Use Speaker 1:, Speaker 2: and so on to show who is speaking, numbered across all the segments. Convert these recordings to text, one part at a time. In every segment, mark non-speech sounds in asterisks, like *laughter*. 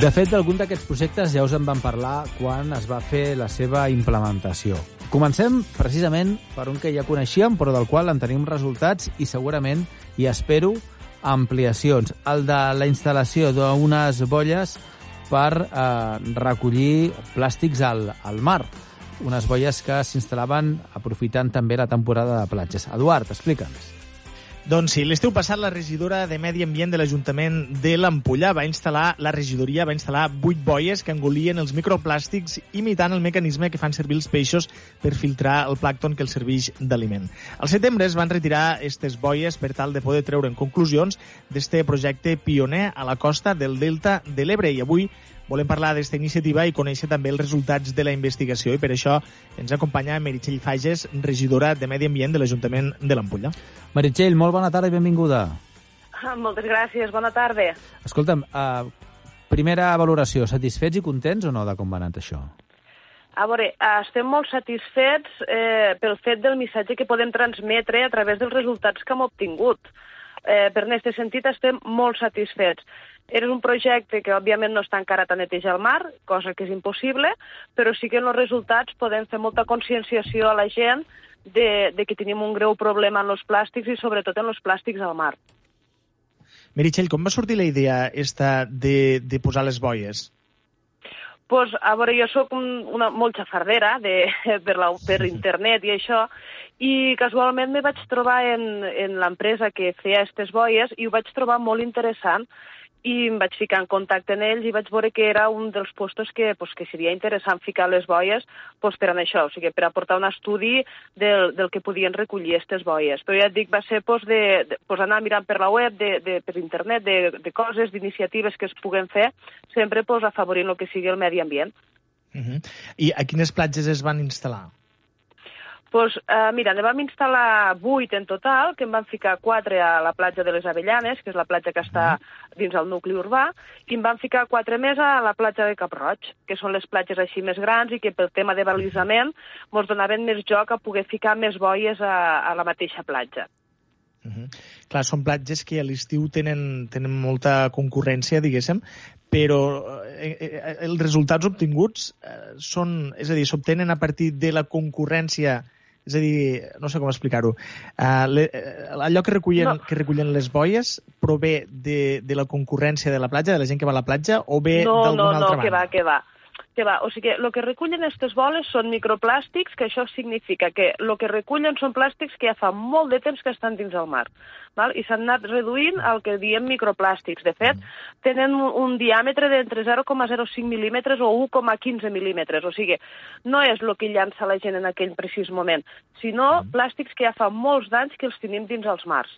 Speaker 1: De fet, d'algun d'aquests projectes ja us en van parlar quan es va fer la seva implementació. Comencem precisament per un que ja coneixíem, però del qual en tenim resultats i segurament, i espero, ampliacions. El de la instal·lació d'unes bolles per eh, recollir plàstics al, al mar. Unes bolles que s'instal·laven aprofitant també la temporada de platges. Eduard, explica'ns.
Speaker 2: Doncs sí, l'estiu passat la regidora de Medi Ambient de l'Ajuntament de l'Ampollà va instal·lar, la regidoria va instal·lar vuit boies que engolien els microplàstics imitant el mecanisme que fan servir els peixos per filtrar el plàcton que els serveix d'aliment. Al setembre es van retirar aquestes boies per tal de poder treure en conclusions d'este projecte pioner a la costa del Delta de l'Ebre i avui volem parlar d'aquesta iniciativa i conèixer també els resultats de la investigació i per això ens acompanya Meritxell Fages, regidora de Medi Ambient de l'Ajuntament de l'Ampolla.
Speaker 1: Meritxell, molt bona tarda i benvinguda.
Speaker 3: Ah, moltes gràcies, bona tarda.
Speaker 1: Escolta'm, uh, primera valoració, satisfets i contents o no de com va anar això?
Speaker 3: A veure, estem molt satisfets eh, pel fet del missatge que podem transmetre a través dels resultats que hem obtingut. Eh, per en aquest sentit estem molt satisfets. Era un projecte que, òbviament, no està encara a netejar el mar, cosa que és impossible, però sí que en els resultats podem fer molta conscienciació a la gent de, de que tenim un greu problema en els plàstics i sobretot en els plàstics al mar.
Speaker 2: Meritxell, com va sortir la idea esta de, de posar les boies?
Speaker 3: Pues, a veure, jo sóc un, una molt xafardera de, *laughs* per, la, per internet i això, i casualment me vaig trobar en, en l'empresa que feia aquestes boies i ho vaig trobar molt interessant i em vaig ficar en contacte amb ells i vaig veure que era un dels postos que, pues, que seria interessant ficar les boies pues, per a això, o sigui, per aportar un estudi del, del que podien recollir aquestes boies. Però ja et dic, va ser pues, de, de, pues, anar mirant per la web, de, de, per internet, de, de coses, d'iniciatives que es puguen fer, sempre pues, afavorint el que sigui el medi ambient.
Speaker 2: Uh -huh. I a quines platges es van instal·lar?
Speaker 3: Pues, eh, mira, ne vam instal·lar vuit en total, que en van ficar quatre a la platja de les Avellanes, que és la platja que està dins el nucli urbà, i en van ficar quatre més a la platja de Cap Roig, que són les platges així més grans i que pel tema de balisament ens donaven més joc a poder ficar més boies a, a la mateixa platja.
Speaker 2: Uh -huh. Clar, són platges que a l'estiu tenen, tenen molta concurrència, diguéssim, però eh, eh, els resultats obtinguts eh, són, és a dir, s'obtenen a partir de la concurrència és a dir, no sé com explicar-ho. Uh, allò que recullen, no. que recullen les boies prové de, de la concurrència de la platja, de la gent que va a la platja, o ve
Speaker 3: no,
Speaker 2: d'alguna
Speaker 3: no,
Speaker 2: altra
Speaker 3: no,
Speaker 2: banda?
Speaker 3: que va, que va que va. O sigui, el que recullen aquestes boles són microplàstics, que això significa que el que recullen són plàstics que ja fa molt de temps que estan dins el mar. Val? I s'han anat reduint el que diem microplàstics. De fet, tenen un, un diàmetre d'entre 0,05 mil·límetres o 1,15 mil·límetres. O sigui, no és el que llança la gent en aquell precís moment, sinó plàstics que ja fa molts d'anys que els tenim dins els mars.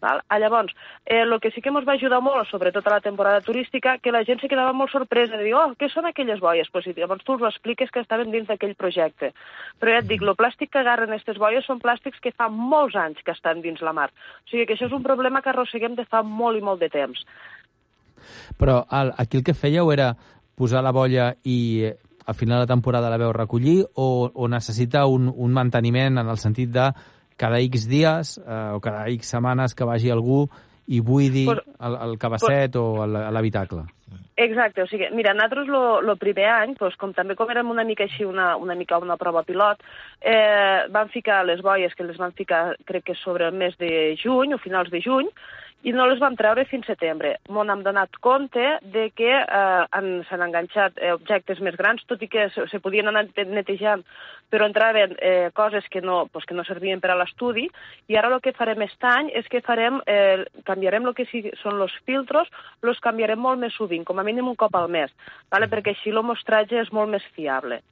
Speaker 3: Val? Ah, llavors, eh, que sí que ens va ajudar molt, sobretot a la temporada turística, que la gent se quedava molt sorpresa de dir, oh, què són aquelles boies? Pues, llavors tu us expliques que estaven dins d'aquell projecte. Però ja et dic, el plàstic que agarren aquestes boies són plàstics que fa molts anys que estan dins la mar. O sigui que això és un problema que arrosseguem de fa molt i molt de temps.
Speaker 1: Però el, aquí el que fèieu era posar la bolla i eh, al final de la temporada la veu recollir o, o necessita un, un manteniment en el sentit de cada X dies eh, o cada X setmanes que vagi algú i buidi
Speaker 3: Por-
Speaker 1: el, el cabasset o el- l'habitacle.
Speaker 3: Exacte, o sigui, mira, nosaltres el primer any, doncs, com també com érem una mica així, una, una mica una prova pilot, eh, van ficar les boies, que les van ficar, crec que sobre el mes de juny o finals de juny, i no les vam treure fins setembre. M'on hem donat compte de que eh, han- s'han enganxat eh, objectes més grans, tot i que se, se podien anar te- netejant, però entraven eh, coses que no, pues, que no servien per a l'estudi, i ara el que farem aquest any és que farem, eh, canviarem el que sí, són els filtros, els canviarem molt més sovint, com a mínim un cop al mes, vale? perquè així el mostratge és molt més fiable.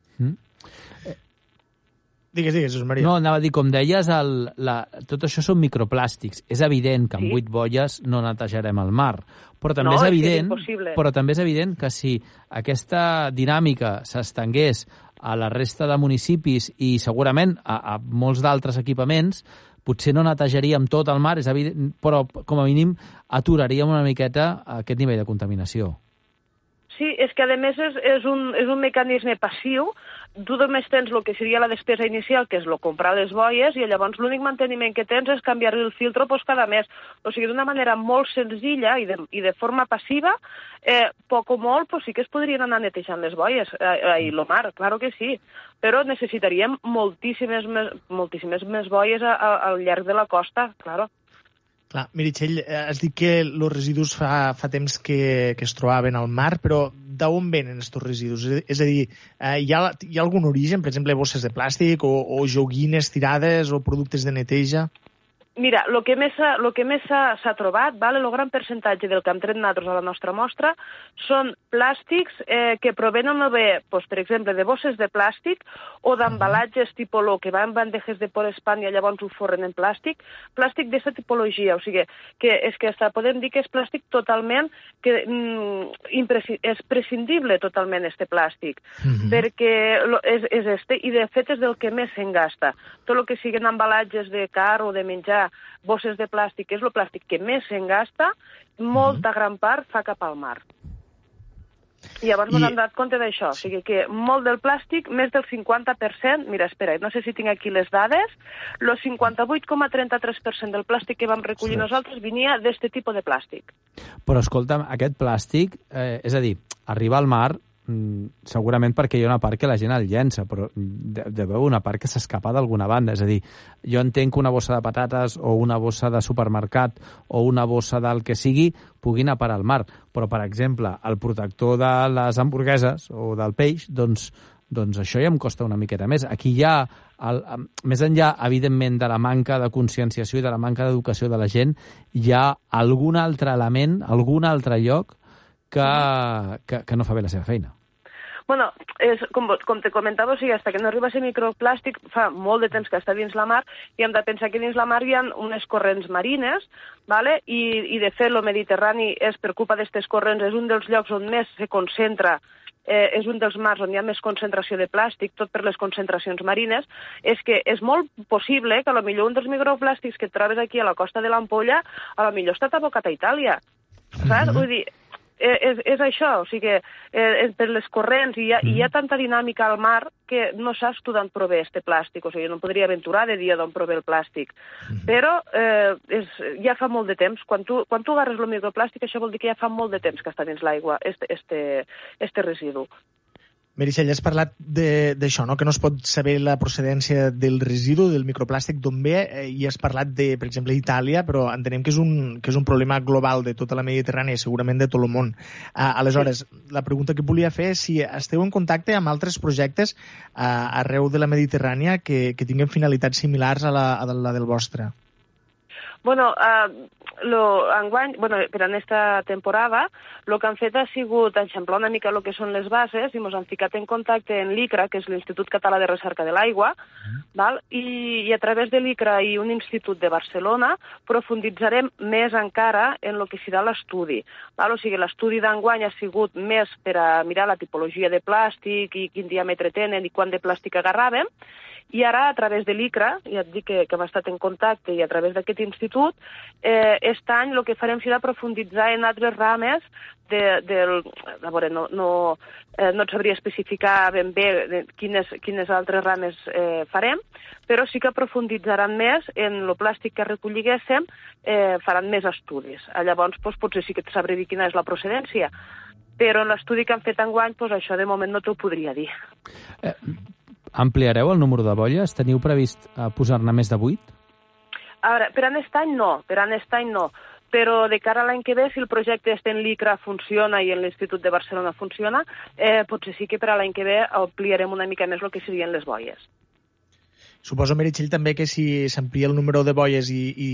Speaker 2: Digues, digues, Josep Maria.
Speaker 1: No, anava a dir, com deies, el, la, tot això són microplàstics. És evident que amb
Speaker 3: Sí.
Speaker 1: vuit bolles no netejarem el mar, però també
Speaker 3: No,
Speaker 1: és
Speaker 3: és és
Speaker 1: evident,
Speaker 3: impossible.
Speaker 1: però també és evident que si aquesta dinàmica s'estengués a la resta de municipis i segurament a, a molts d'altres equipaments, potser no netejaríem tot el mar, és evident, però com a mínim aturaríem una miqueta aquest nivell de contaminació.
Speaker 3: Sí, és que a més és, és, un, és un mecanisme passiu. Tu només tens el que seria la despesa inicial, que és lo comprar les boies, i llavors l'únic manteniment que tens és canviar el filtro pues, cada mes. O sigui, d'una manera molt senzilla i de, i de forma passiva, eh, poc o molt, pues, sí que es podrien anar netejant les boies eh, i lo mar, claro que sí. Però necessitaríem moltíssimes més, moltíssimes més boies a, a, al llarg de la costa, claro.
Speaker 2: Clar, Meritxell, eh, has dit que els residus fa, fa temps que, que es trobaven al mar, però d'on venen aquests residus? És a dir, eh, hi, ha, hi ha algun origen, per exemple, bosses de plàstic o, o joguines tirades o productes de neteja?
Speaker 3: Mira, el que més, lo que més s'ha trobat, vale, el gran percentatge del que hem tret nosaltres a la nostra mostra són plàstics eh, que provenen o bé, pues, per exemple, de bosses de plàstic o d'embalatges tipus lo que va en bandejes de por Espanya, llavors ho forren en plàstic, plàstic d'aquesta tipologia, o sigui, que és que hasta podem dir que és plàstic totalment, que mm, és prescindible totalment este plàstic, uh -huh. perquè lo, és, és este, i de fet és del que més s'engasta. Tot el que siguin embalatges de car o de menjar bosses de plàstic, que és el plàstic que més s'engasta, molta mm. gran part fa cap al mar. I llavors I... m'han donat compte d'això, o sigui que molt del plàstic, més del 50%, mira, espera, no sé si tinc aquí les dades, el 58,33% del plàstic que vam recollir sí. nosaltres venia d'aquest tipus de plàstic.
Speaker 1: Però escolta'm, aquest plàstic, eh, és a dir, arriba al mar segurament perquè hi ha una part que la gent el llença, però de, veu una part que s'escapa d'alguna banda. És a dir, jo entenc que una bossa de patates o una bossa de supermercat o una bossa del que sigui pugui anar al mar, però, per exemple, el protector de les hamburgueses o del peix, doncs, doncs això ja em costa una miqueta més. Aquí hi ha, el, més enllà, evidentment, de la manca de conscienciació i de la manca d'educació de la gent, hi ha algun altre element, algun altre lloc que, que, que no fa bé la seva feina.
Speaker 3: Bueno, és, com, com te comentava, o sigui, hasta que no arriba a ser microplàstic fa molt de temps que està dins la mar i hem de pensar que dins la mar hi ha unes corrents marines vale? I, i de fet el Mediterrani és per culpa d'aquestes corrents és un dels llocs on més se concentra eh, és un dels mars on hi ha més concentració de plàstic, tot per les concentracions marines, és que és molt possible que a lo millor un dels microplàstics que et trobes aquí a la costa de l'Ampolla a lo millor està abocat a Itàlia. Saps? Mm -hmm. Vull dir, és, és això, o sigui, eh, per les corrents hi ha, mm. hi ha tanta dinàmica al mar que no saps tu d'on prové este plàstic, o sigui, no podria aventurar de dia d'on prové el plàstic. Mm. Però eh, és, ja fa molt de temps, quan tu, quan tu agarres el microplàstic, això vol dir que ja fa molt de temps que està dins l'aigua, este, este, este residu.
Speaker 2: Meritxell, has parlat d'això, no? que no es pot saber la procedència del residu, del microplàstic d'on ve, eh, i has parlat de, per exemple, Itàlia, però entenem que és, un, que és un problema global de tota la Mediterrània, segurament de tot el món. Uh, aleshores, la pregunta que volia fer és si esteu en contacte amb altres projectes uh, arreu de la Mediterrània que, que tinguin finalitats similars a la, a la del vostre.
Speaker 3: Bueno, uh, lo, enguany, bueno, per en aquesta temporada, el que han fet ha sigut eixamplar una mica el que són les bases i ens han ficat en contacte en l'ICRA, que és l'Institut Català de Recerca de l'Aigua, uh -huh. I, i a través de l'ICRA i un institut de Barcelona profunditzarem més encara en el que serà l'estudi. O sigui, l'estudi d'enguany ha sigut més per a mirar la tipologia de plàstic i quin diàmetre tenen i quant de plàstic agarràvem, i ara, a través de l'ICRA, ja et dic que, que hem estat en contacte, i a través d'aquest institut, eh, aquest any el que farem serà profunditzar en altres rames de, del... A veure, no, no, eh, no et sabria especificar ben bé de quines, quines altres rames eh, farem, però sí que profunditzaran més en el plàstic que recolliguéssim, eh, faran més estudis. Llavors, doncs, potser sí que et sabré dir quina és la procedència, però en l'estudi que han fet enguany, doncs això de moment no t'ho podria dir.
Speaker 1: Eh, Ampliareu el número de bolles? Teniu previst eh, posar-ne més de 8?
Speaker 3: A veure, per aquest any no, per aquest any no però de cara a l'any que ve, si el projecte en l'ICRA funciona i en l'Institut de Barcelona funciona, eh, potser sí que per a l'any que ve ampliarem una mica més el que serien les boies.
Speaker 2: Suposo, Meritxell, també que si s'amplia el número de boies i, i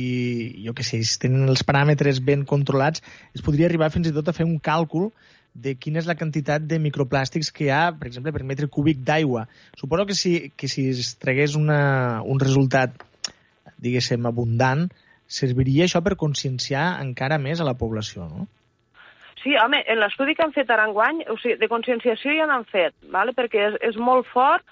Speaker 2: jo que sé, si tenen els paràmetres ben controlats, es podria arribar fins i tot a fer un càlcul de quina és la quantitat de microplàstics que hi ha, per exemple, per metre cúbic d'aigua. Suposo que si, que si es tragués una, un resultat, diguéssim, abundant, serviria això per conscienciar encara més a la població, no?
Speaker 3: Sí, home, en l'estudi que han fet ara enguany, o sigui, de conscienciació ja n'han fet, vale? perquè és, és molt fort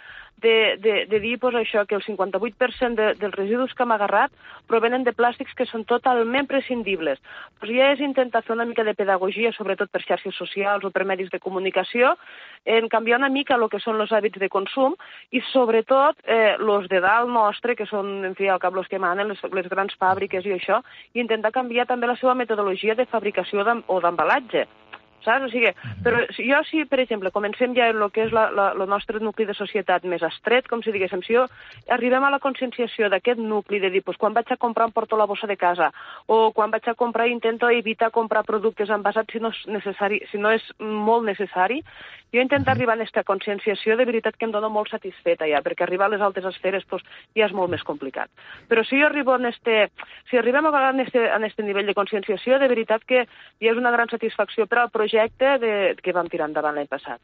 Speaker 3: de, de, de dir pues, això que el 58% de, dels residus que hem agarrat provenen de plàstics que són totalment prescindibles. Pues ja és intentar fer una mica de pedagogia, sobretot per xarxes socials o per medis de comunicació, en canviar una mica el que són els hàbits de consum i sobretot eh, los de dalt nostre, que són, en fi, al cap los que manen, les, les grans fàbriques i això, i intentar canviar també la seva metodologia de fabricació o d'embalatge saps? O sigui, però jo si, per exemple, comencem ja en el que és la, la, el nostre nucli de societat més estret, com si diguéssim, si jo arribem a la conscienciació d'aquest nucli de dir, pues, quan vaig a comprar em porto la bossa de casa, o quan vaig a comprar intento evitar comprar productes envasats si no és, necessari, si no és molt necessari, jo intento arribar a aquesta conscienciació de veritat que em dona molt satisfeta ja, perquè arribar a les altres esferes pues, ja és molt més complicat. Però si jo arribo a este, si arribem a este, a este nivell de conscienciació, de veritat que ja és una gran satisfacció per al projecte de, que vam tirar endavant l'any passat.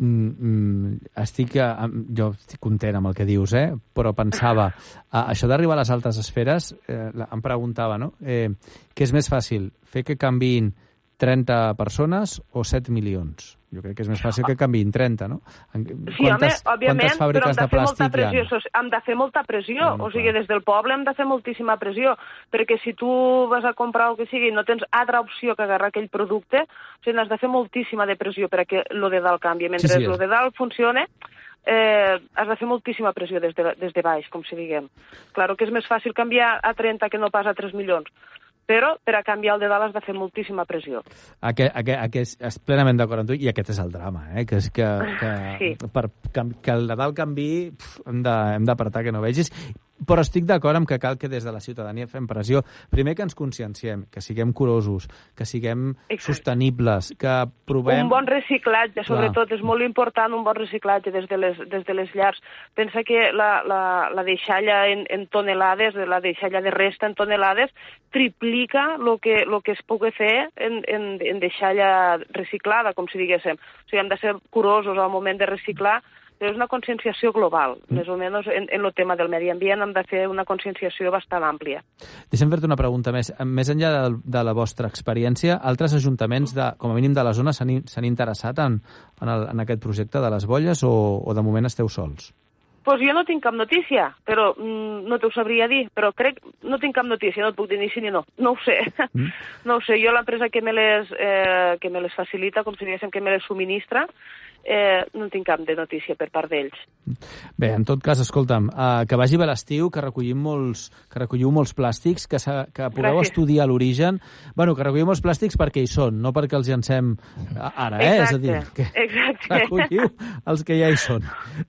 Speaker 1: Mm, mm, estic, eh, jo estic content amb el que dius, eh? però pensava, *laughs* a, això d'arribar a les altres esferes, eh, em preguntava, no? Eh, què és més fàcil, fer que canviïn 30 persones o 7 milions? Jo crec que és més fàcil que canviïn 30, no?
Speaker 3: Sí, quantes, home, òbviament, però hem de, de molta pressió. Hem de fer molta pressió. No, o sigui, des del poble hem de fer moltíssima pressió, perquè si tu vas a comprar el que sigui no tens altra opció que agarrar aquell producte, o sigui, n'has de fer moltíssima de pressió perquè lo de dalt canvi. Mentre sí, sí, lo de dalt funcione, eh, has de fer moltíssima pressió des de, des de baix, com si diguem. Claro que és més fàcil canviar a 30 que no pas a 3 milions però per a canviar el de dalt has de fer moltíssima pressió.
Speaker 1: Aquest, aquest, aquest, és plenament d'acord amb tu, i aquest és el drama, eh? que és que, que, sí. per, que, que el de dalt canvi hem d'apartar que no vegis, però estic d'acord amb que cal que des de la ciutadania fem pressió. Primer que ens conscienciem, que siguem curosos, que siguem Exacte. sostenibles, que provem...
Speaker 3: Un bon reciclatge, sobretot, Clar. és molt important un bon reciclatge des de les, des de les llars. Pensa que la, la, la deixalla en, en tonelades, la deixalla de resta en tonelades, triplica el que, lo que es pugui fer en, en, en deixalla reciclada, com si diguéssim. O sigui, hem de ser curosos al moment de reciclar, és una conscienciació global. Mm. Més o menys en, en el tema del medi ambient hem de fer una conscienciació bastant àmplia.
Speaker 1: Deixa'm fer-te una pregunta més. Més enllà de, de la vostra experiència, altres ajuntaments, de, com a mínim de la zona, s'han interessat en, en, el, en aquest projecte de les bolles o, o de moment esteu sols?
Speaker 3: Pues jo no tinc cap notícia, però mm, no t'ho sabria dir, però crec, no tinc cap notícia, no et puc dir ni sí ni no, no ho sé. Mm. *laughs* No ho sé, jo l'empresa que, me les, eh, que me les facilita, com si diguéssim que me les subministra, eh, no tinc cap de notícia per part d'ells.
Speaker 1: Bé, en tot cas, escolta'm, uh, que vagi bé l'estiu, que recollim molts, que recolliu molts plàstics, que, que pugueu Gràcies. estudiar l'origen. bueno, que recollim molts plàstics perquè hi són, no perquè els llancem ara, eh?
Speaker 3: Exacte,
Speaker 1: és a dir, que
Speaker 3: exacte.
Speaker 1: recolliu els que ja hi són.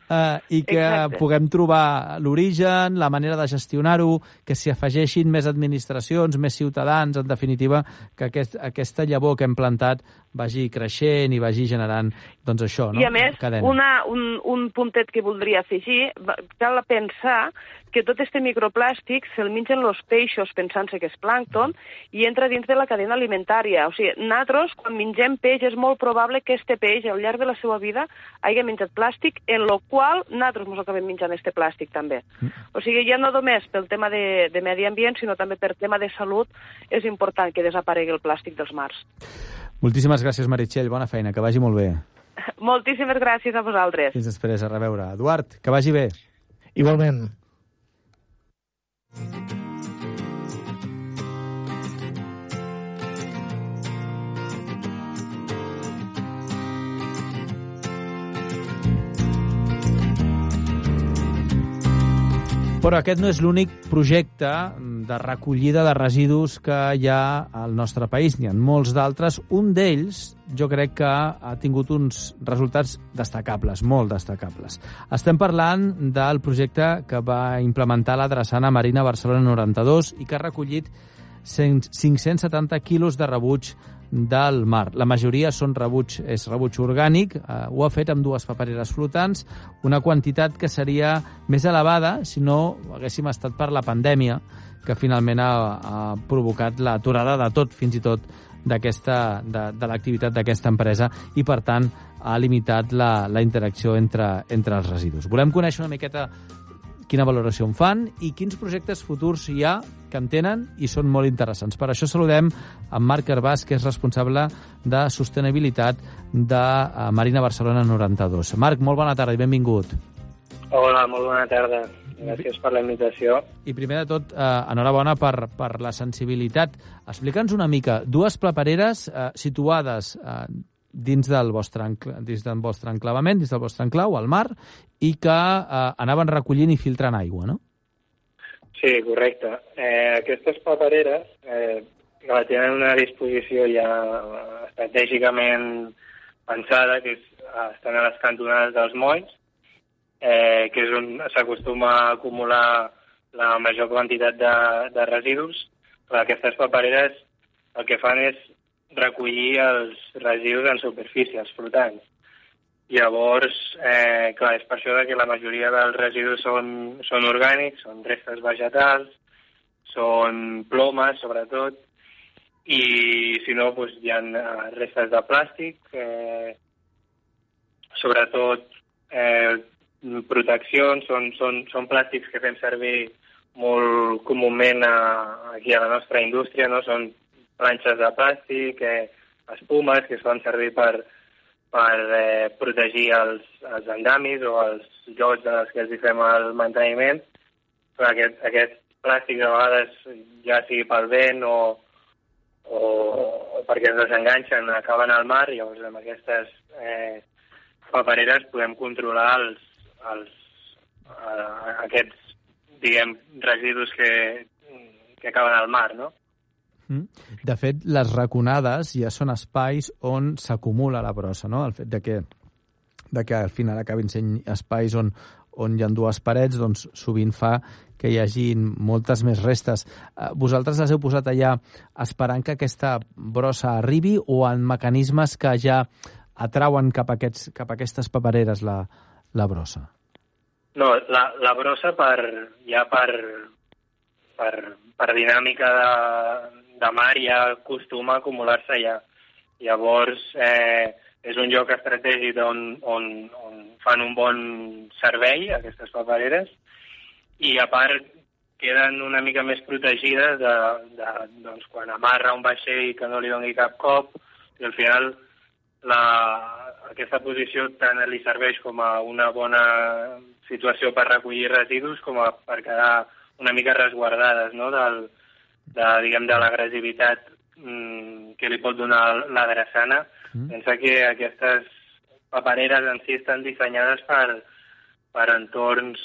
Speaker 1: Uh, I que exacte. Puguem trobar l'origen, la manera de gestionar-ho, que s'hi afegeixin més administracions, més ciutadans, en definitiva, que aquest, aquesta llavor que hem plantat vagi creixent i vagi generant doncs això, no?
Speaker 3: I a més, una, un, un puntet que voldria afegir, cal pensar que tot este microplàstic se'l mengen els peixos pensant-se que és plàncton i entra dins de la cadena alimentària. O sigui, nosaltres, quan mengem peix, és molt probable que este peix, al llarg de la seva vida, hagi menjat plàstic, en lo qual nosaltres ens acabem menjant este plàstic també. Mm. O sigui, ja no només pel tema de, de medi ambient, sinó també per tema de salut, és important que desaparegui el plàstic dels mars.
Speaker 1: Moltíssimes gràcies, Meritxell. Bona feina, que vagi molt bé. *laughs*
Speaker 3: Moltíssimes gràcies a vosaltres.
Speaker 1: Fins després, a reveure. Eduard, que vagi bé.
Speaker 2: Igualment.
Speaker 1: Però aquest no és l'únic projecte de recollida de residus que hi ha al nostre país. N'hi ha molts d'altres. Un d'ells, jo crec que ha tingut uns resultats destacables, molt destacables. Estem parlant del projecte que va implementar la Drassana Marina Barcelona 92 i que ha recollit 570 quilos de rebuig del mar. La majoria són rebuig, és rebuig orgànic, eh, ho ha fet amb dues papereres flotants, una quantitat que seria més elevada si no haguéssim estat per la pandèmia, que finalment ha, ha provocat l'aturada de tot, fins i tot d'aquesta de, de l'activitat d'aquesta empresa i, per tant, ha limitat la, la interacció entre, entre els residus. Volem conèixer una miqueta quina valoració en fan i quins projectes futurs hi ha que en tenen i són molt interessants. Per això saludem en Marc Herbàs, que és responsable de sostenibilitat de eh, Marina Barcelona 92. Marc, molt bona tarda i benvingut.
Speaker 4: Hola, molt bona tarda. Gràcies per la invitació.
Speaker 1: I primer de tot, eh, enhorabona per, per la sensibilitat. Explica'ns una mica, dues papereres eh, situades eh, dins del, vostre, dins del vostre enclavament, dins del vostre enclau, al mar, i que eh, anaven recollint i filtrant aigua, no?
Speaker 4: Sí, correcte. Eh, aquestes papereres eh, la tenen una disposició ja estratègicament pensada, que és, estan a les cantonades dels molls, eh, que és on s'acostuma a acumular la major quantitat de, de residus. Però aquestes papereres el que fan és recollir els residus en superfícies flotants. Llavors, eh, clar, és per això que la majoria dels residus són, són orgànics, són restes vegetals, són plomes, sobretot, i si no, doncs, hi ha eh, restes de plàstic, eh, sobretot eh, proteccions, són, són, són plàstics que fem servir molt comúment a, aquí a la nostra indústria, no? són planxes de plàstic, eh, espumes que es fan servir per, per eh, protegir els, els endamis o els llocs en els que els hi fem el manteniment. Però aquest, aquest plàstic a vegades, ja sigui pel vent o, o, o perquè ens desenganxen, acaben al mar, llavors amb aquestes eh, papereres podem controlar els, els, eh, aquests, diguem, residus que, que acaben al mar, no?
Speaker 1: Mm. De fet, les raconades ja són espais on s'acumula la brossa, no? El fet de que, de que al final acabin sent espais on, on hi ha dues parets, doncs sovint fa que hi hagi moltes més restes. Eh, vosaltres les heu posat allà esperant que aquesta brossa arribi o en mecanismes que ja atrauen cap a, aquests, cap a aquestes papereres la, la brossa?
Speaker 4: No, la, la brossa per, ja per, per, per dinàmica de, de mar ja acostuma a acumular-se allà. Llavors, eh, és un lloc estratègic on, on, on fan un bon servei, aquestes papereres, i a part queden una mica més protegides de, de, doncs, quan amarra un vaixell que no li doni cap cop, i al final la, aquesta posició tant li serveix com a una bona situació per recollir residus com a per quedar una mica resguardades no? del, de, diguem, de l'agressivitat mm, que li pot donar la drassana. Mm. Pensa que aquestes papereres en si estan dissenyades per, per entorns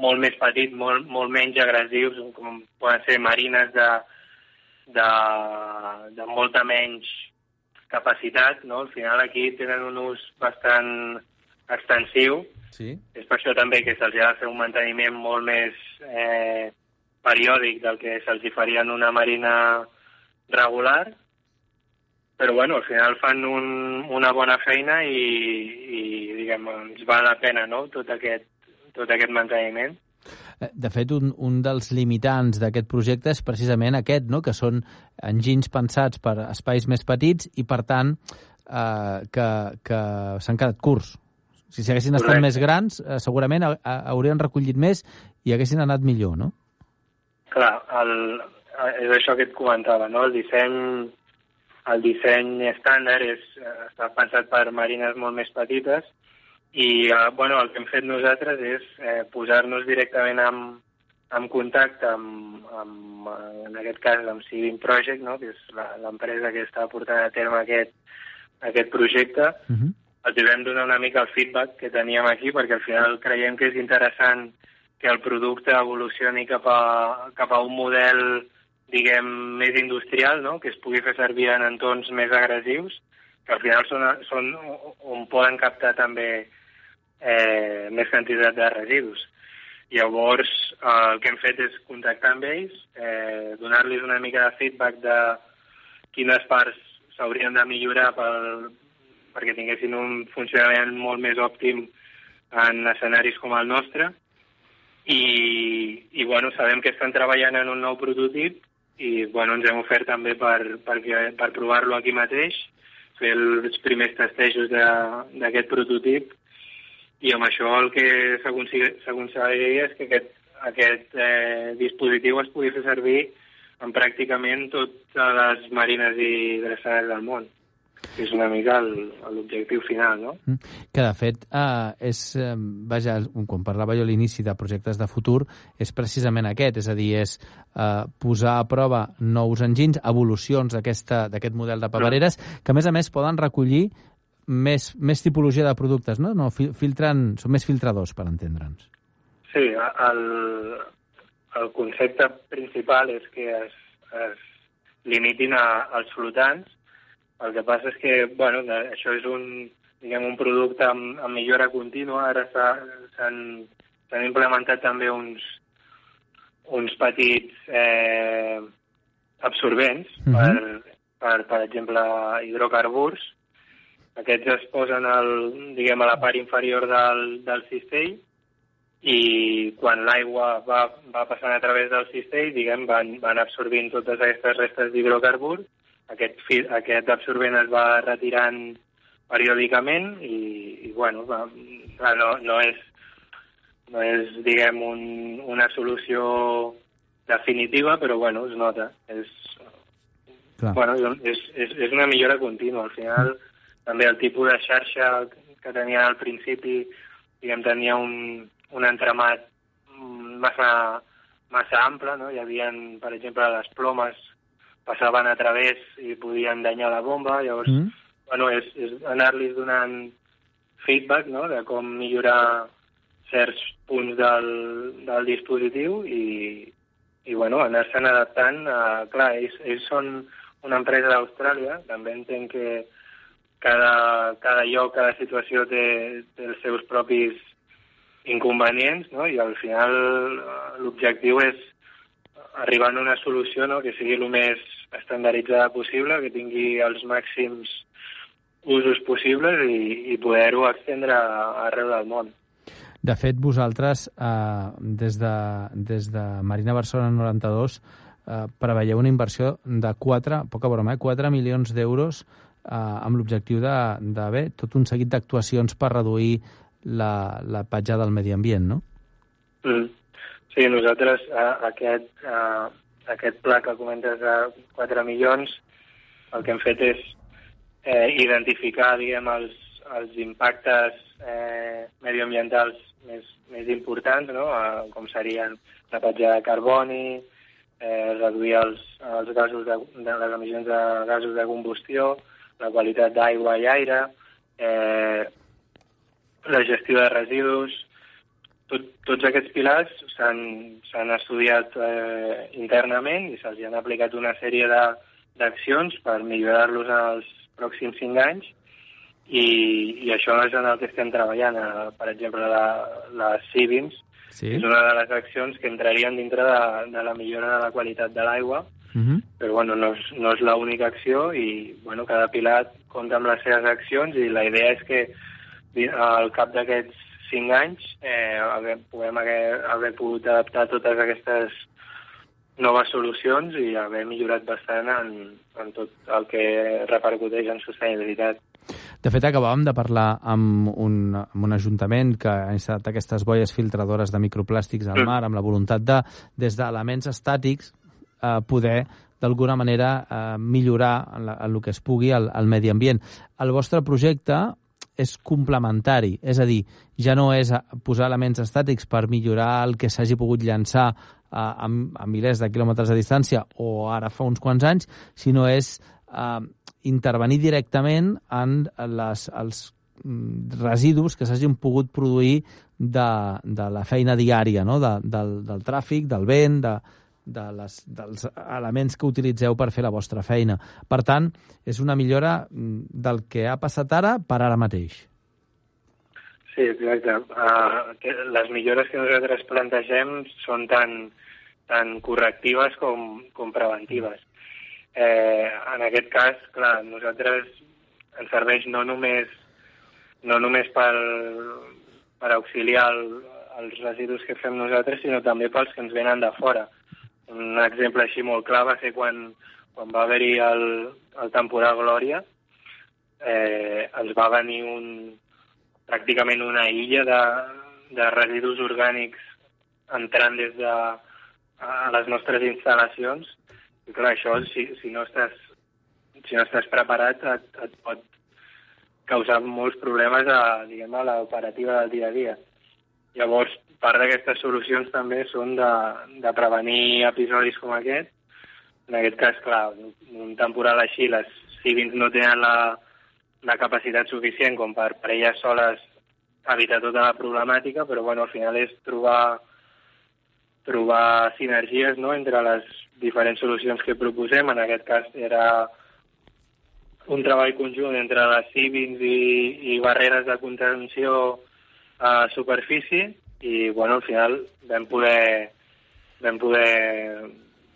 Speaker 4: molt més petits, molt, molt menys agressius, com poden ser marines de, de, de molta menys capacitat, no? Al final aquí tenen un ús bastant extensiu.
Speaker 1: Sí.
Speaker 4: És per això també que se'ls ha de fer un manteniment molt més eh, periòdic del que se'ls faria en una marina regular, però bueno, al final fan un, una bona feina i, i diguem, ens val la pena no? tot, aquest, tot aquest manteniment.
Speaker 1: Eh, de fet, un, un dels limitants d'aquest projecte és precisament aquest, no? que són enginys pensats per espais més petits i, per tant, eh, que, que s'han quedat curts. Si s'haguessin estat més grans, eh, segurament haurien recollit més i haguessin anat millor, no?
Speaker 4: Clar, el, és això que et comentava, no? El disseny, el disseny estàndard és, està pensat per marines molt més petites i eh, bueno, el que hem fet nosaltres és eh, posar-nos directament en, en contacte amb, amb, en aquest cas, amb Civil Project, no? que és l'empresa que està portant a terme aquest, aquest projecte. Uh -huh. Els vam donar una mica el feedback que teníem aquí, perquè al final creiem que és interessant que el producte evolucioni cap a, cap a un model, diguem, més industrial, no? que es pugui fer servir en entorns més agressius, que al final són, són on poden captar també eh, més quantitat de residus. Llavors, eh, el que hem fet és contactar amb ells, eh, donar-los una mica de feedback de quines parts s'haurien de millorar pel, perquè tinguessin un funcionament molt més òptim en escenaris com el nostre, i, i bueno, sabem que estan treballant en un nou prototip i bueno, ens hem ofert també per, per, per provar-lo aquí mateix, fer els primers testejos d'aquest prototip i amb això el que s'aconseguiria és que aquest, aquest eh, dispositiu es pugui fer servir en pràcticament totes les marines i dreçades del món. És una mica l'objectiu final, no?
Speaker 1: Mm. Que, de fet, eh, és, eh, vaja, quan parlava jo a l'inici de projectes de futur, és precisament aquest, és a dir, és eh, posar a prova nous enginys, evolucions d'aquest model de papereres, que, a més a més, poden recollir més, més tipologia de productes, no? no fil- filtren, són més filtradors, per entendre'ns.
Speaker 4: Sí, el, el concepte principal és que es, es limitin a, als flotants. El que passa és que, bueno, això és un, diguem, un producte amb, amb millora contínua. Ara s'ha- s'han implementat també uns, uns petits eh, absorbents
Speaker 1: Mhm.
Speaker 4: per, per, per exemple, hidrocarburs. Aquests es posen al, diguem, a la part inferior del, del cistell i quan l'aigua va, va passant a través del cistell, diguem, van, van absorbint totes aquestes restes d'hidrocarburs. Aquest, aquest absorbent es va retirant periòdicament i, i bueno, va, clar, no, no és, no és diguem, un, una solució definitiva, però bueno, es nota. És,
Speaker 1: Clar.
Speaker 4: bueno, és, és, és una millora contínua. Al final, també el tipus de xarxa que tenia al principi, diguem, tenia un, un entramat massa, massa ample, no? Hi havia, per exemple, les plomes passaven a través i podien danyar la bomba, llavors,
Speaker 1: Mm.
Speaker 4: bueno, és, és anar-li donant feedback, no?, de com millorar certs punts del, del dispositiu i, i bueno, anar-se'n adaptant. A, clar, ells, ells són una empresa d'Austràlia, també entenc que cada, cada lloc, cada situació té, té els seus propis inconvenients, no? i al final eh, l'objectiu és arribar a una solució no? que sigui el més estandarditzada possible, que tingui els màxims usos possibles i, i poder-ho extendre arreu del món.
Speaker 1: De fet, vosaltres, eh, des, de, des de Marina Barcelona 92, eh, preveieu una inversió de 4, poca broma, eh, 4 milions d'euros eh, amb l'objectiu bé, tot un seguit d'actuacions per reduir la, la petjada del medi ambient, no?
Speaker 4: Mm. Sí, nosaltres eh, aquest, eh, aquest pla que comentes de 4 milions, el que hem fet és eh, identificar, diguem, els, els impactes eh, medioambientals més, més importants, no? eh, com serien la petjada de carboni, eh, reduir els, els gasos de, de les emissions de gasos de combustió, la qualitat d'aigua i aire, eh, la gestió de residus, tot, tots aquests pilars s'han estudiat eh, internament i se'ls han aplicat una sèrie d'accions per millorar-los en els pròxims cinc anys i, i això és en el que estem treballant. Eh, per exemple, la, la CIVIMS
Speaker 1: Sí.
Speaker 4: és una de les accions que entrarien dintre de, de la millora de la qualitat de l'aigua,
Speaker 1: Uh -huh.
Speaker 4: però bueno, no és, no és l'única acció i bueno, cada pilar compta amb les seves accions i la idea és que al cap d'aquests cinc anys eh, haver, puguem haver, haver pogut adaptar totes aquestes noves solucions i haver millorat bastant en, en tot el que repercuteix en sostenibilitat.
Speaker 1: De fet, acabàvem de parlar amb un, amb un ajuntament que ha instal·lat aquestes boies filtradores de microplàstics al
Speaker 4: Mm.
Speaker 1: mar amb la voluntat de, des d'elements estàtics, eh, poder d'alguna manera eh, millorar en, la, en el que es pugui el, el medi ambient. El vostre projecte és complementari, és a dir, ja no és a- posar elements estàtics per millorar el que s'hagi pogut llançar a, a, a milers de quilòmetres de distància o ara fa uns quants anys, sinó és eh, intervenir directament en les, els mm, residus que s'hagin pogut produir de, de la feina diària, no? de, del, del tràfic, del vent, de, de les, dels elements que utilitzeu per fer la vostra feina. Per tant, és una millora mm, del que ha passat ara per ara mateix.
Speaker 4: Sí, exacte. Uh, les millores que nosaltres plantegem són tan, tan correctives com, com preventives. Eh, en aquest cas, clar, nosaltres ens serveix no només, no només per, per auxiliar el, els residus que fem nosaltres, sinó també pels que ens venen de fora. Un exemple així molt clar va ser quan, quan va haver-hi el, el temporal Glòria, eh, ens va venir un, pràcticament una illa de, de residus orgànics entrant des de a les nostres instal·lacions. I clar, això, si, si no estàs si no estàs preparat et, et pot causar molts problemes a, diguem, a l'operativa del dia a dia. Llavors, part d'aquestes solucions també són de, de prevenir episodis com aquest. En aquest cas, clar, un temporal així, les civils no tenen la, la capacitat suficient com per, per elles soles evitar tota la problemàtica, però bueno, al final és trobar, trobar sinergies no?, entre les diferents solucions que proposem. En aquest cas era un treball conjunt entre les civils i, i barreres de contenció a superfície i bueno, al final vam poder, vam poder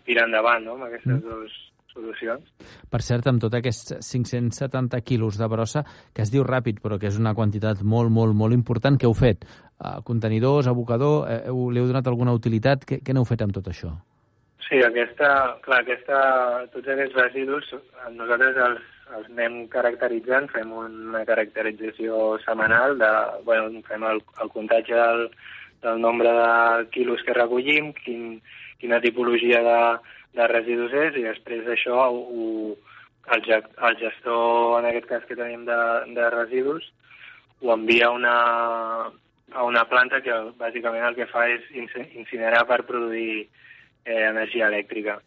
Speaker 4: tirar endavant no? amb aquestes mm. dues solucions.
Speaker 1: Per cert, amb tot aquests 570 quilos de brossa, que es diu ràpid, però que és una quantitat molt, molt, molt important, què heu fet? Uh, contenidors, abocador, eh, li heu donat alguna utilitat? Què, què n'heu fet amb tot això?
Speaker 4: Sí, aquesta, clar, aquesta, tots aquests residus, nosaltres els, els anem caracteritzant, fem una caracterització setmanal, de, bueno, fem el, el comptatge del, del nombre de quilos que recollim, quin, quina tipologia de, de residus és, i després d'això el, el gestor, en aquest cas que tenim de, de residus, ho envia una, a una planta que bàsicament el que fa és incinerar per produir eh, energia elèctrica.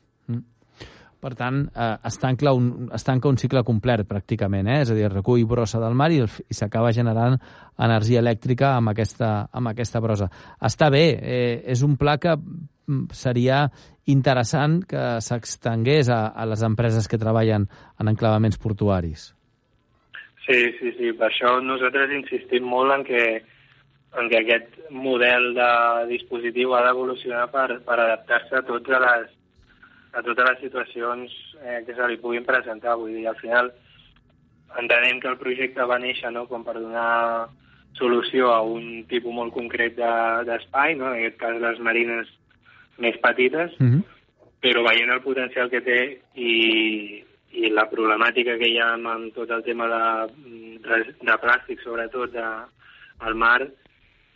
Speaker 1: Per tant, eh, es, tanca un, es tanca un cicle complet, pràcticament, eh? és a dir, recull brossa del mar i, i s'acaba generant energia elèctrica amb aquesta, amb aquesta brossa. Està bé, eh, és un pla que mm, seria interessant que s'extengués a, a les empreses que treballen en enclavaments portuaris.
Speaker 4: Sí, sí, sí. Per això nosaltres insistim molt en que, en que aquest model de dispositiu ha d'evolucionar per, per adaptar-se a totes les a totes les situacions eh, que se li puguin presentar. Vull dir, al final entenem que el projecte va néixer no, com per donar solució a un tipus molt concret d'espai, de, no? en aquest cas les marines més petites, mm -hmm. però veient el potencial que té i, i la problemàtica que hi ha amb tot el tema de, de plàstic, sobretot de, al mar,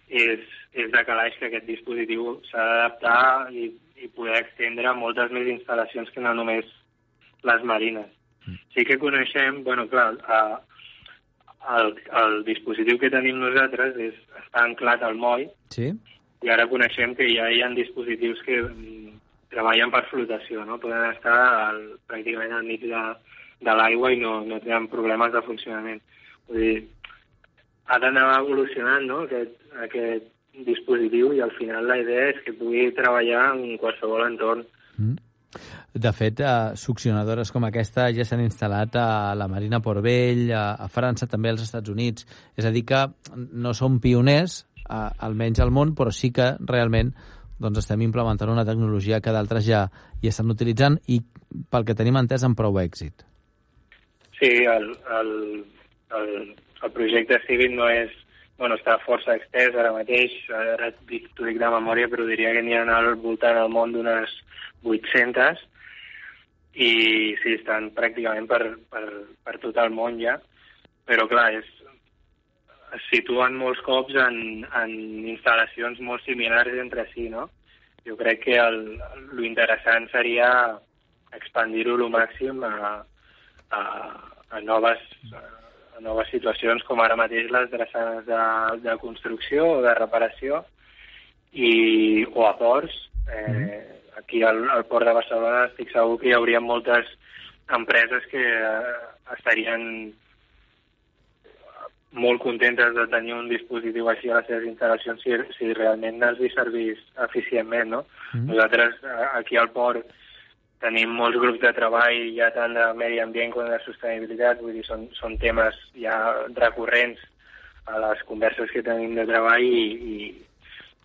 Speaker 4: és, és de calaix que aquest dispositiu s'ha d'adaptar i i poder extendre moltes més instal·lacions que no només les marines. Mm. Sí que coneixem, bueno, clar, a, el, el dispositiu que tenim nosaltres és, està anclat al moll
Speaker 1: sí.
Speaker 4: i ara coneixem que ja hi ha dispositius que mm, treballen per flotació, no? Poden estar al, pràcticament al mig de, de l'aigua i no, no tenen problemes de funcionament. Vull dir, ha d'anar evolucionant no? aquest, aquest dispositiu i al final la idea és que pugui treballar en qualsevol entorn. Mm.
Speaker 1: De fet, eh, succionadores com aquesta ja s'han instal·lat a la Marina Port Vell, a, a França, també als Estats Units. És a dir, que no som pioners, a, almenys al món, però sí que realment doncs, estem implementant una tecnologia que d'altres ja hi estan utilitzant i, pel que tenim entès, amb prou èxit.
Speaker 4: Sí, el, el, el, el projecte Civil no és bueno, està força extès ara mateix, ara t'ho dic de memòria, però diria que n'hi ha al voltant del món d'unes 800, i sí, estan pràcticament per, per, per tot el món ja, però clar, és, es situen molts cops en, en instal·lacions molt similars entre si, no? Jo crec que el, lo interessant seria expandir-ho al màxim a, a, a noves noves situacions com ara mateix les dreçades de, de construcció o de reparació i, o a ports. Eh, mm -hmm. Aquí al, al port de Barcelona estic segur que hi hauria moltes empreses que eh, estarien molt contentes de tenir un dispositiu així a les seves instal·lacions si, si realment els hi servís eficientment, no? Mm -hmm. Nosaltres eh, aquí al port tenim molts grups de treball ja tant de medi ambient com de sostenibilitat, vull dir, són, són temes ja recurrents a les converses que tenim de treball i, i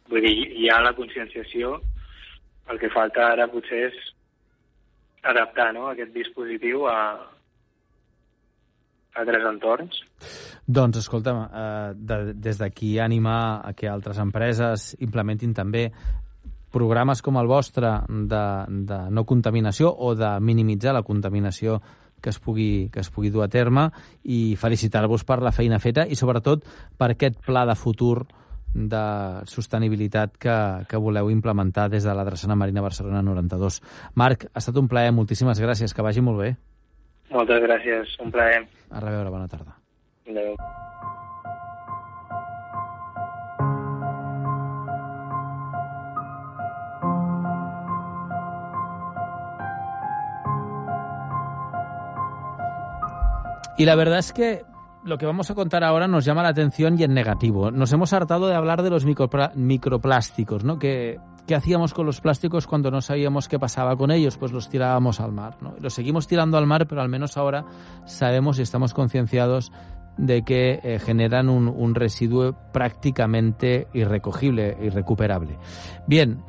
Speaker 4: vull dir, hi ha la conscienciació, el que falta ara potser és adaptar no, aquest dispositiu a, a altres entorns.
Speaker 1: Doncs, escolta'm, eh, de, des d'aquí animar a que altres empreses implementin també programes com el vostre de, de no contaminació o de minimitzar la contaminació que es pugui, que es pugui dur a terme i felicitar-vos per la feina feta i sobretot per aquest pla de futur de sostenibilitat que, que voleu implementar des de la Drassana Marina Barcelona 92. Marc, ha estat un plaer, moltíssimes gràcies, que vagi molt bé.
Speaker 4: Moltes gràcies, un plaer.
Speaker 1: A reveure, bona tarda.
Speaker 4: Adéu.
Speaker 1: Y la verdad es que lo que vamos a contar ahora nos llama la atención y en negativo. Nos hemos hartado de hablar de los microplásticos, ¿no? Que, ¿Qué hacíamos con los plásticos cuando no sabíamos qué pasaba con ellos? Pues los tirábamos al mar, ¿no? Los seguimos tirando al mar, pero al menos ahora sabemos y estamos concienciados de que eh, generan un, un residuo prácticamente irrecogible, irrecuperable. Bien,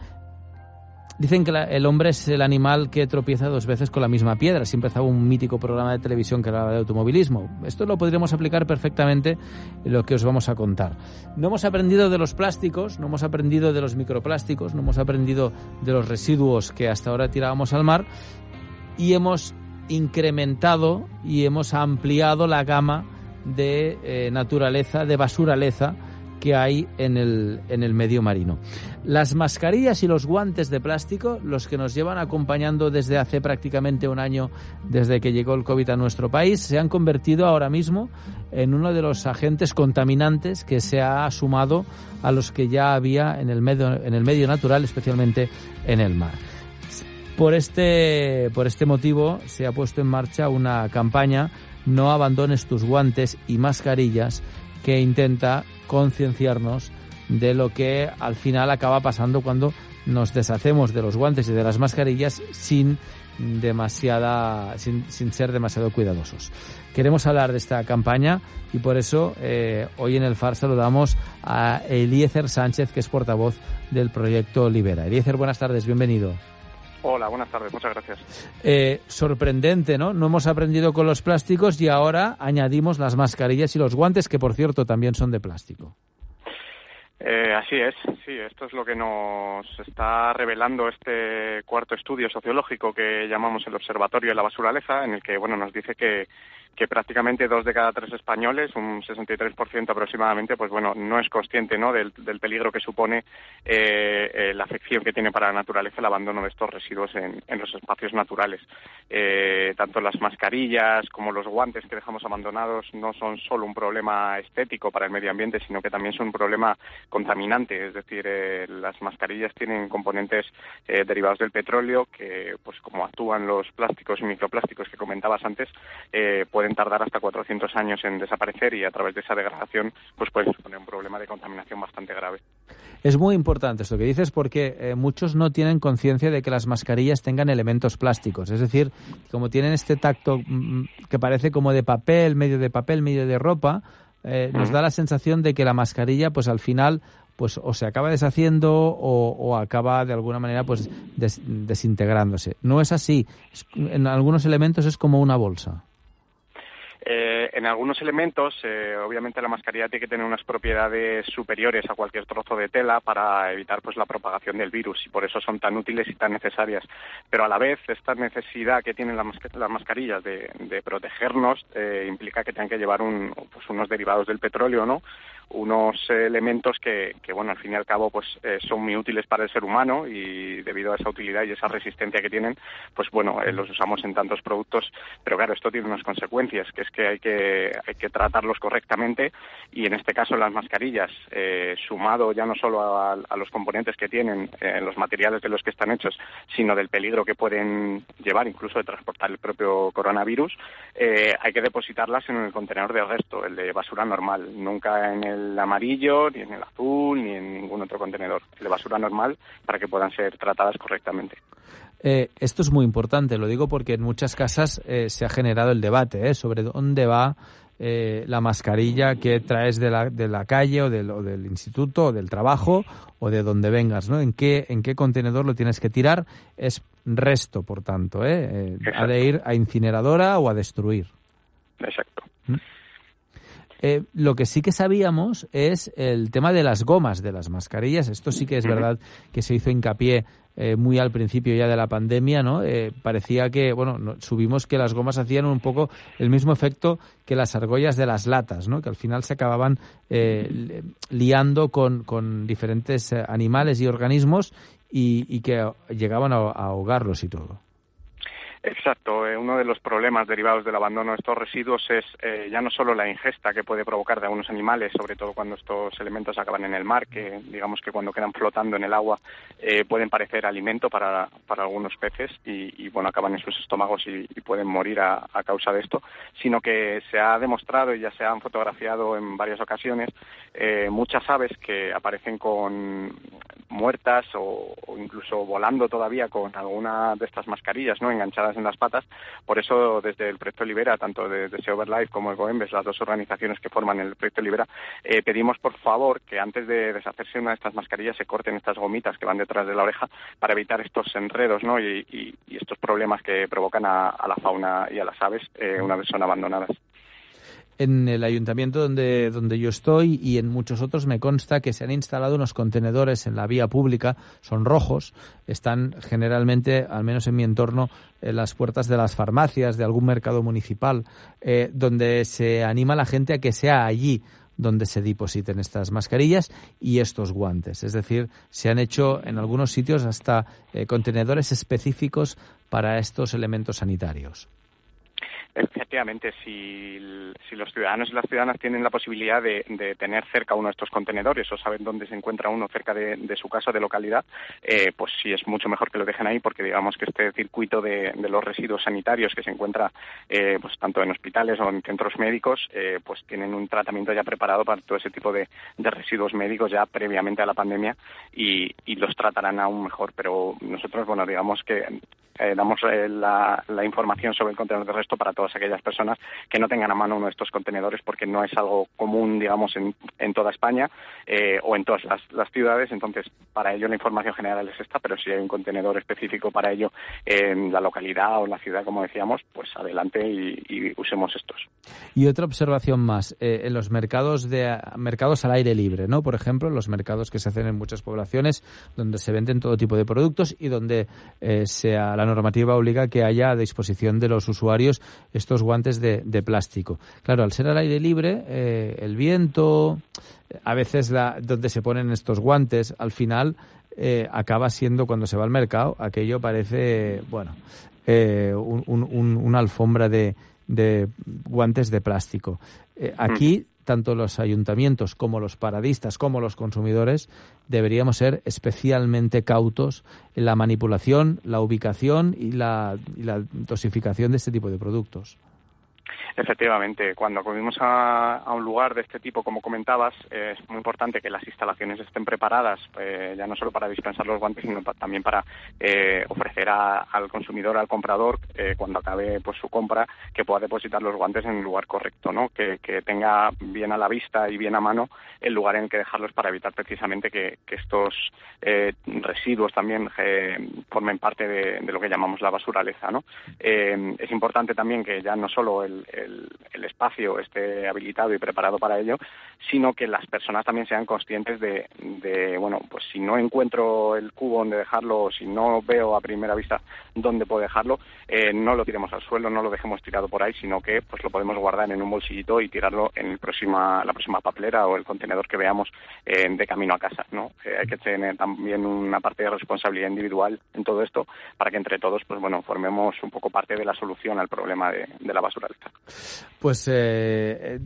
Speaker 1: Dicen que la- el hombre es el animal que tropieza dos veces con la misma piedra. Siempre empezaba un mítico programa de televisión que hablaba de automovilismo. Esto lo podríamos aplicar perfectamente en lo que os vamos a contar. No hemos aprendido de los plásticos, no hemos aprendido de los microplásticos, no hemos aprendido de los residuos que hasta ahora tirábamos al mar y hemos incrementado y hemos ampliado la gama de eh, naturaleza, de basuraleza que hay en el, en el medio marino. Las mascarillas y los guantes de plástico, los que nos llevan acompañando desde hace prácticamente un año, desde que llegó el COVID a nuestro país, se han convertido ahora mismo en uno de los agentes contaminantes que se ha sumado a los que ya había en el medio, en el medio natural, especialmente en el mar. Por este, por este motivo se ha puesto en marcha una campaña No abandones tus guantes y mascarillas que intenta concienciarnos de lo que al final acaba pasando cuando nos deshacemos de los guantes y de las mascarillas sin demasiada sin, sin ser demasiado cuidadosos. Queremos hablar de esta campaña y por eso eh, hoy en el FAR saludamos a Eliezer Sánchez, que es portavoz del proyecto Libera. Eliezer, buenas tardes, bienvenido.
Speaker 5: Hola, buenas tardes, muchas gracias.
Speaker 1: Eh, sorprendente, ¿no? No hemos aprendido con los plásticos y ahora añadimos las mascarillas y los guantes, que por cierto también son de plástico.
Speaker 5: Eh, así es, sí, esto es lo que nos está revelando este cuarto estudio sociológico que llamamos el Observatorio de la Basuraleza, en el que bueno nos dice que, que prácticamente dos de cada tres españoles, un 63% aproximadamente, pues bueno, no es consciente ¿no? del, peligro que supone eh, eh, la afección que tiene para la naturaleza el abandono de estos residuos en, en los espacios naturales. Eh, tanto las mascarillas como los guantes que dejamos abandonados no son solo un problema estético para el medio ambiente, sino que también son un problema contaminante, es decir, eh, las mascarillas tienen componentes eh, derivados del petróleo que, pues como actúan los plásticos y microplásticos que comentabas antes, eh, pueden tardar hasta 400 años en desaparecer y a través de esa degradación pues pueden suponer un problema de contaminación bastante grave.
Speaker 1: Es muy importante esto que dices porque eh, muchos no tienen conciencia de que las mascarillas tengan elementos plásticos. Es decir, como tienen este tacto mm, que parece como de papel, medio de papel, medio de ropa, eh, nos da la sensación de que la mascarilla, pues al final, pues o se acaba deshaciendo o, o acaba de alguna manera pues des- desintegrándose. No es así. En algunos elementos es como una bolsa.
Speaker 5: Eh, en algunos elementos, eh, obviamente la mascarilla tiene que tener unas propiedades superiores a cualquier trozo de tela para evitar pues la propagación del virus y por eso son tan útiles y tan necesarias. Pero a la vez esta necesidad que tienen las, masca- las mascarillas de, protegernos eh, implica que tengan que llevar un, pues unos derivados del petróleo, ¿no? unos elementos que, que, bueno, al fin y al cabo, pues eh, son muy útiles para el ser humano y debido a esa utilidad y esa resistencia que tienen, pues bueno, eh, los usamos en tantos productos, pero claro, esto tiene unas consecuencias, que es que hay que, hay que tratarlos correctamente y en este caso las mascarillas, eh, sumado ya no solo a, a los componentes que tienen, eh, los materiales de los que están hechos, sino del peligro que pueden llevar, incluso de transportar el propio coronavirus, eh, hay que depositarlas en el contenedor de resto, el de basura normal, nunca en el amarillo, ni en el azul, ni en ningún otro contenedor, el de basura normal, para que puedan ser tratadas correctamente.
Speaker 1: Eh, esto es muy importante, lo digo porque en muchas casas eh, se ha generado el debate ¿eh? sobre dónde va eh, la mascarilla que traes de la, de la calle o del, o del instituto o del trabajo o de donde vengas, ¿no? ¿En qué, en qué contenedor lo tienes que tirar? Es resto, por tanto, ¿eh? Eh, ha de ir a incineradora o a destruir.
Speaker 5: Exacto.
Speaker 1: Eh, lo que sí que sabíamos es el tema de las gomas de las mascarillas. Esto sí que es verdad que se hizo hincapié eh, muy al principio ya de la pandemia, ¿no? Eh, parecía que, bueno, no- subimos que las gomas hacían un poco el mismo efecto que las argollas de las latas, ¿no? Que al final se acababan eh, li- liando con, con diferentes eh, animales y organismos y, que llegaban a ahogarlos y todo.
Speaker 5: Exacto. Eh, uno de los problemas derivados del abandono de estos residuos es eh, ya no solo la ingesta que puede provocar de algunos animales, sobre todo cuando estos elementos acaban en el mar, que digamos que cuando quedan flotando en el agua eh, pueden parecer alimento para, para algunos peces y, bueno, acaban en sus estómagos y, pueden morir a, a, causa de esto, sino que se ha demostrado y ya se han fotografiado en varias ocasiones muchas aves que aparecen con muertas o, incluso volando todavía con alguna de estas mascarillas no enganchadas en las patas. Por eso, desde el proyecto Libera, tanto de, de Life como de Goembes, las dos organizaciones que forman el proyecto Libera, eh, pedimos por favor que antes de deshacerse una de estas mascarillas se corten estas gomitas que van detrás de la oreja para evitar estos enredos ¿no? y, estos problemas que provocan a, la fauna y a las aves eh, una vez son abandonadas
Speaker 1: en el ayuntamiento donde, donde yo estoy y en muchos otros me consta que se han instalado unos contenedores en la vía pública, son rojos, están generalmente, al menos en mi entorno, en las puertas de las farmacias, de algún mercado municipal, eh, donde se anima a la gente a que sea allí donde se depositen estas mascarillas y estos guantes. Es decir, se han hecho en algunos sitios hasta eh, contenedores específicos para estos elementos sanitarios.
Speaker 5: Efectivamente, si, los ciudadanos y las ciudadanas tienen la posibilidad de, tener cerca uno de estos contenedores o saben dónde se encuentra uno cerca de, su casa de localidad, eh, pues sí es mucho mejor que lo dejen ahí porque digamos que este circuito de, los residuos sanitarios que se encuentra eh, pues tanto en hospitales o en centros médicos, eh, pues tienen un tratamiento ya preparado para todo ese tipo de, residuos médicos ya previamente a la pandemia y, los tratarán aún mejor. Pero nosotros, bueno, digamos que damos la, la información sobre el contenedor de resto para todas aquellas personas que no tengan a mano uno de estos contenedores porque no es algo común, digamos, en, en toda España eh, o en todas las, ciudades. Entonces, para ello la información general es esta, pero si hay un contenedor específico para ello en la localidad o en la ciudad, como decíamos, pues adelante y, usemos estos.
Speaker 1: Y otra observación más, eh, en los mercados de mercados al aire libre, ¿no? Por ejemplo, los mercados que se hacen en muchas poblaciones donde se venden todo tipo de productos y donde eh, sea la normativa obliga que haya a disposición de los usuarios estos guantes de, plástico. Claro, al ser al aire libre, eh, el viento, a veces la, donde se ponen estos guantes, al final eh, acaba siendo cuando se va al mercado, aquello parece, bueno, eh, una alfombra de, de, guantes de plástico. aquí tanto los ayuntamientos como los paradistas como los consumidores deberíamos ser especialmente cautos en la manipulación, la ubicación y la, y la dosificación de este tipo de productos.
Speaker 5: Efectivamente, cuando acudimos a, un lugar de este tipo, como comentabas, es muy importante que las instalaciones estén preparadas, eh, ya no solo para dispensar los guantes, sino también para eh, ofrecer al consumidor, al comprador, eh, cuando acabe pues, su compra, que pueda depositar los guantes en el lugar correcto, ¿no? que, tenga bien a la vista y bien a mano el lugar en el que dejarlos para evitar precisamente que, estos residuos también formen parte de, lo que llamamos la basuraleza. ¿no? es importante también que ya no solo el, espacio esté habilitado y preparado para ello, sino que las personas también sean conscientes de, bueno, pues si no encuentro el cubo donde dejarlo, si no veo a primera vista dónde puedo dejarlo, eh, no lo tiremos al suelo, no lo dejemos tirado por ahí, sino que pues lo podemos guardar en un bolsillito y tirarlo en el la próxima papelera o el contenedor que veamos eh, de camino a casa, ¿no? Eh, hay que tener también una parte de responsabilidad individual en todo esto para que entre todos, pues bueno, formemos un poco parte de la solución al problema de, de la basura.
Speaker 1: Pues eh,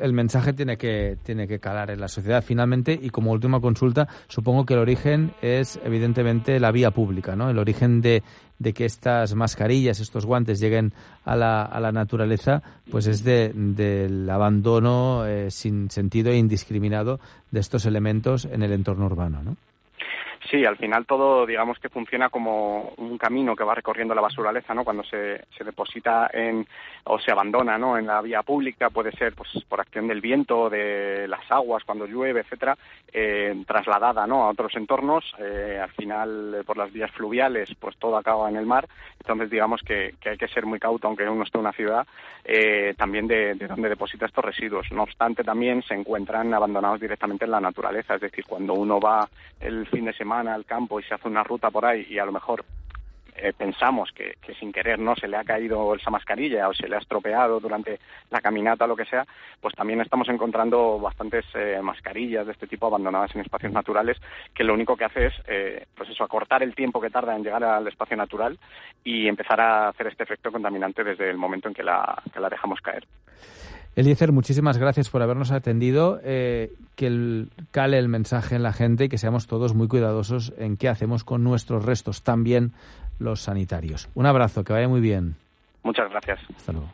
Speaker 1: el mensaje tiene que, tiene que calar en la sociedad finalmente y como última consulta, supongo que el origen es evidentemente la vía pública, ¿no? El origen de, de que estas mascarillas, estos guantes lleguen a la, a la naturaleza, pues es de, del abandono eh, sin sentido e indiscriminado de estos elementos en el entorno urbano, ¿no?
Speaker 5: Sí, al final todo, digamos que funciona como un camino que va recorriendo la basuraleza, ¿no? Cuando se, se deposita en, o se abandona, ¿no? En la vía pública, puede ser, pues, por acción del viento, de las aguas, cuando llueve, etcétera, eh, trasladada, ¿no? A otros entornos, eh, al final, eh, por las vías fluviales, pues todo acaba en el mar. Entonces, digamos que, que hay que ser muy cauto, aunque uno esté en una ciudad, eh, también de, de dónde deposita estos residuos. No obstante, también se encuentran abandonados directamente en la naturaleza, es decir, cuando uno va el fin de semana al campo y se hace una ruta por ahí y a lo mejor eh, pensamos que, sin querer no se le ha caído esa mascarilla o se le ha estropeado durante la caminata o lo que sea, pues también estamos encontrando bastantes eh, mascarillas de este tipo abandonadas en espacios naturales que lo único que hace es, eh, pues eso, acortar el tiempo que tarda en llegar al espacio natural y empezar a hacer este efecto contaminante desde el momento en que la, que la dejamos caer.
Speaker 1: Eliezer, muchísimas gracias por habernos atendido. Eh, que el, cale el mensaje en la gente y que seamos todos muy cuidadosos en qué hacemos con nuestros restos, también los sanitarios. Un abrazo, que vaya muy bien.
Speaker 5: Muchas gracias.
Speaker 1: Hasta luego.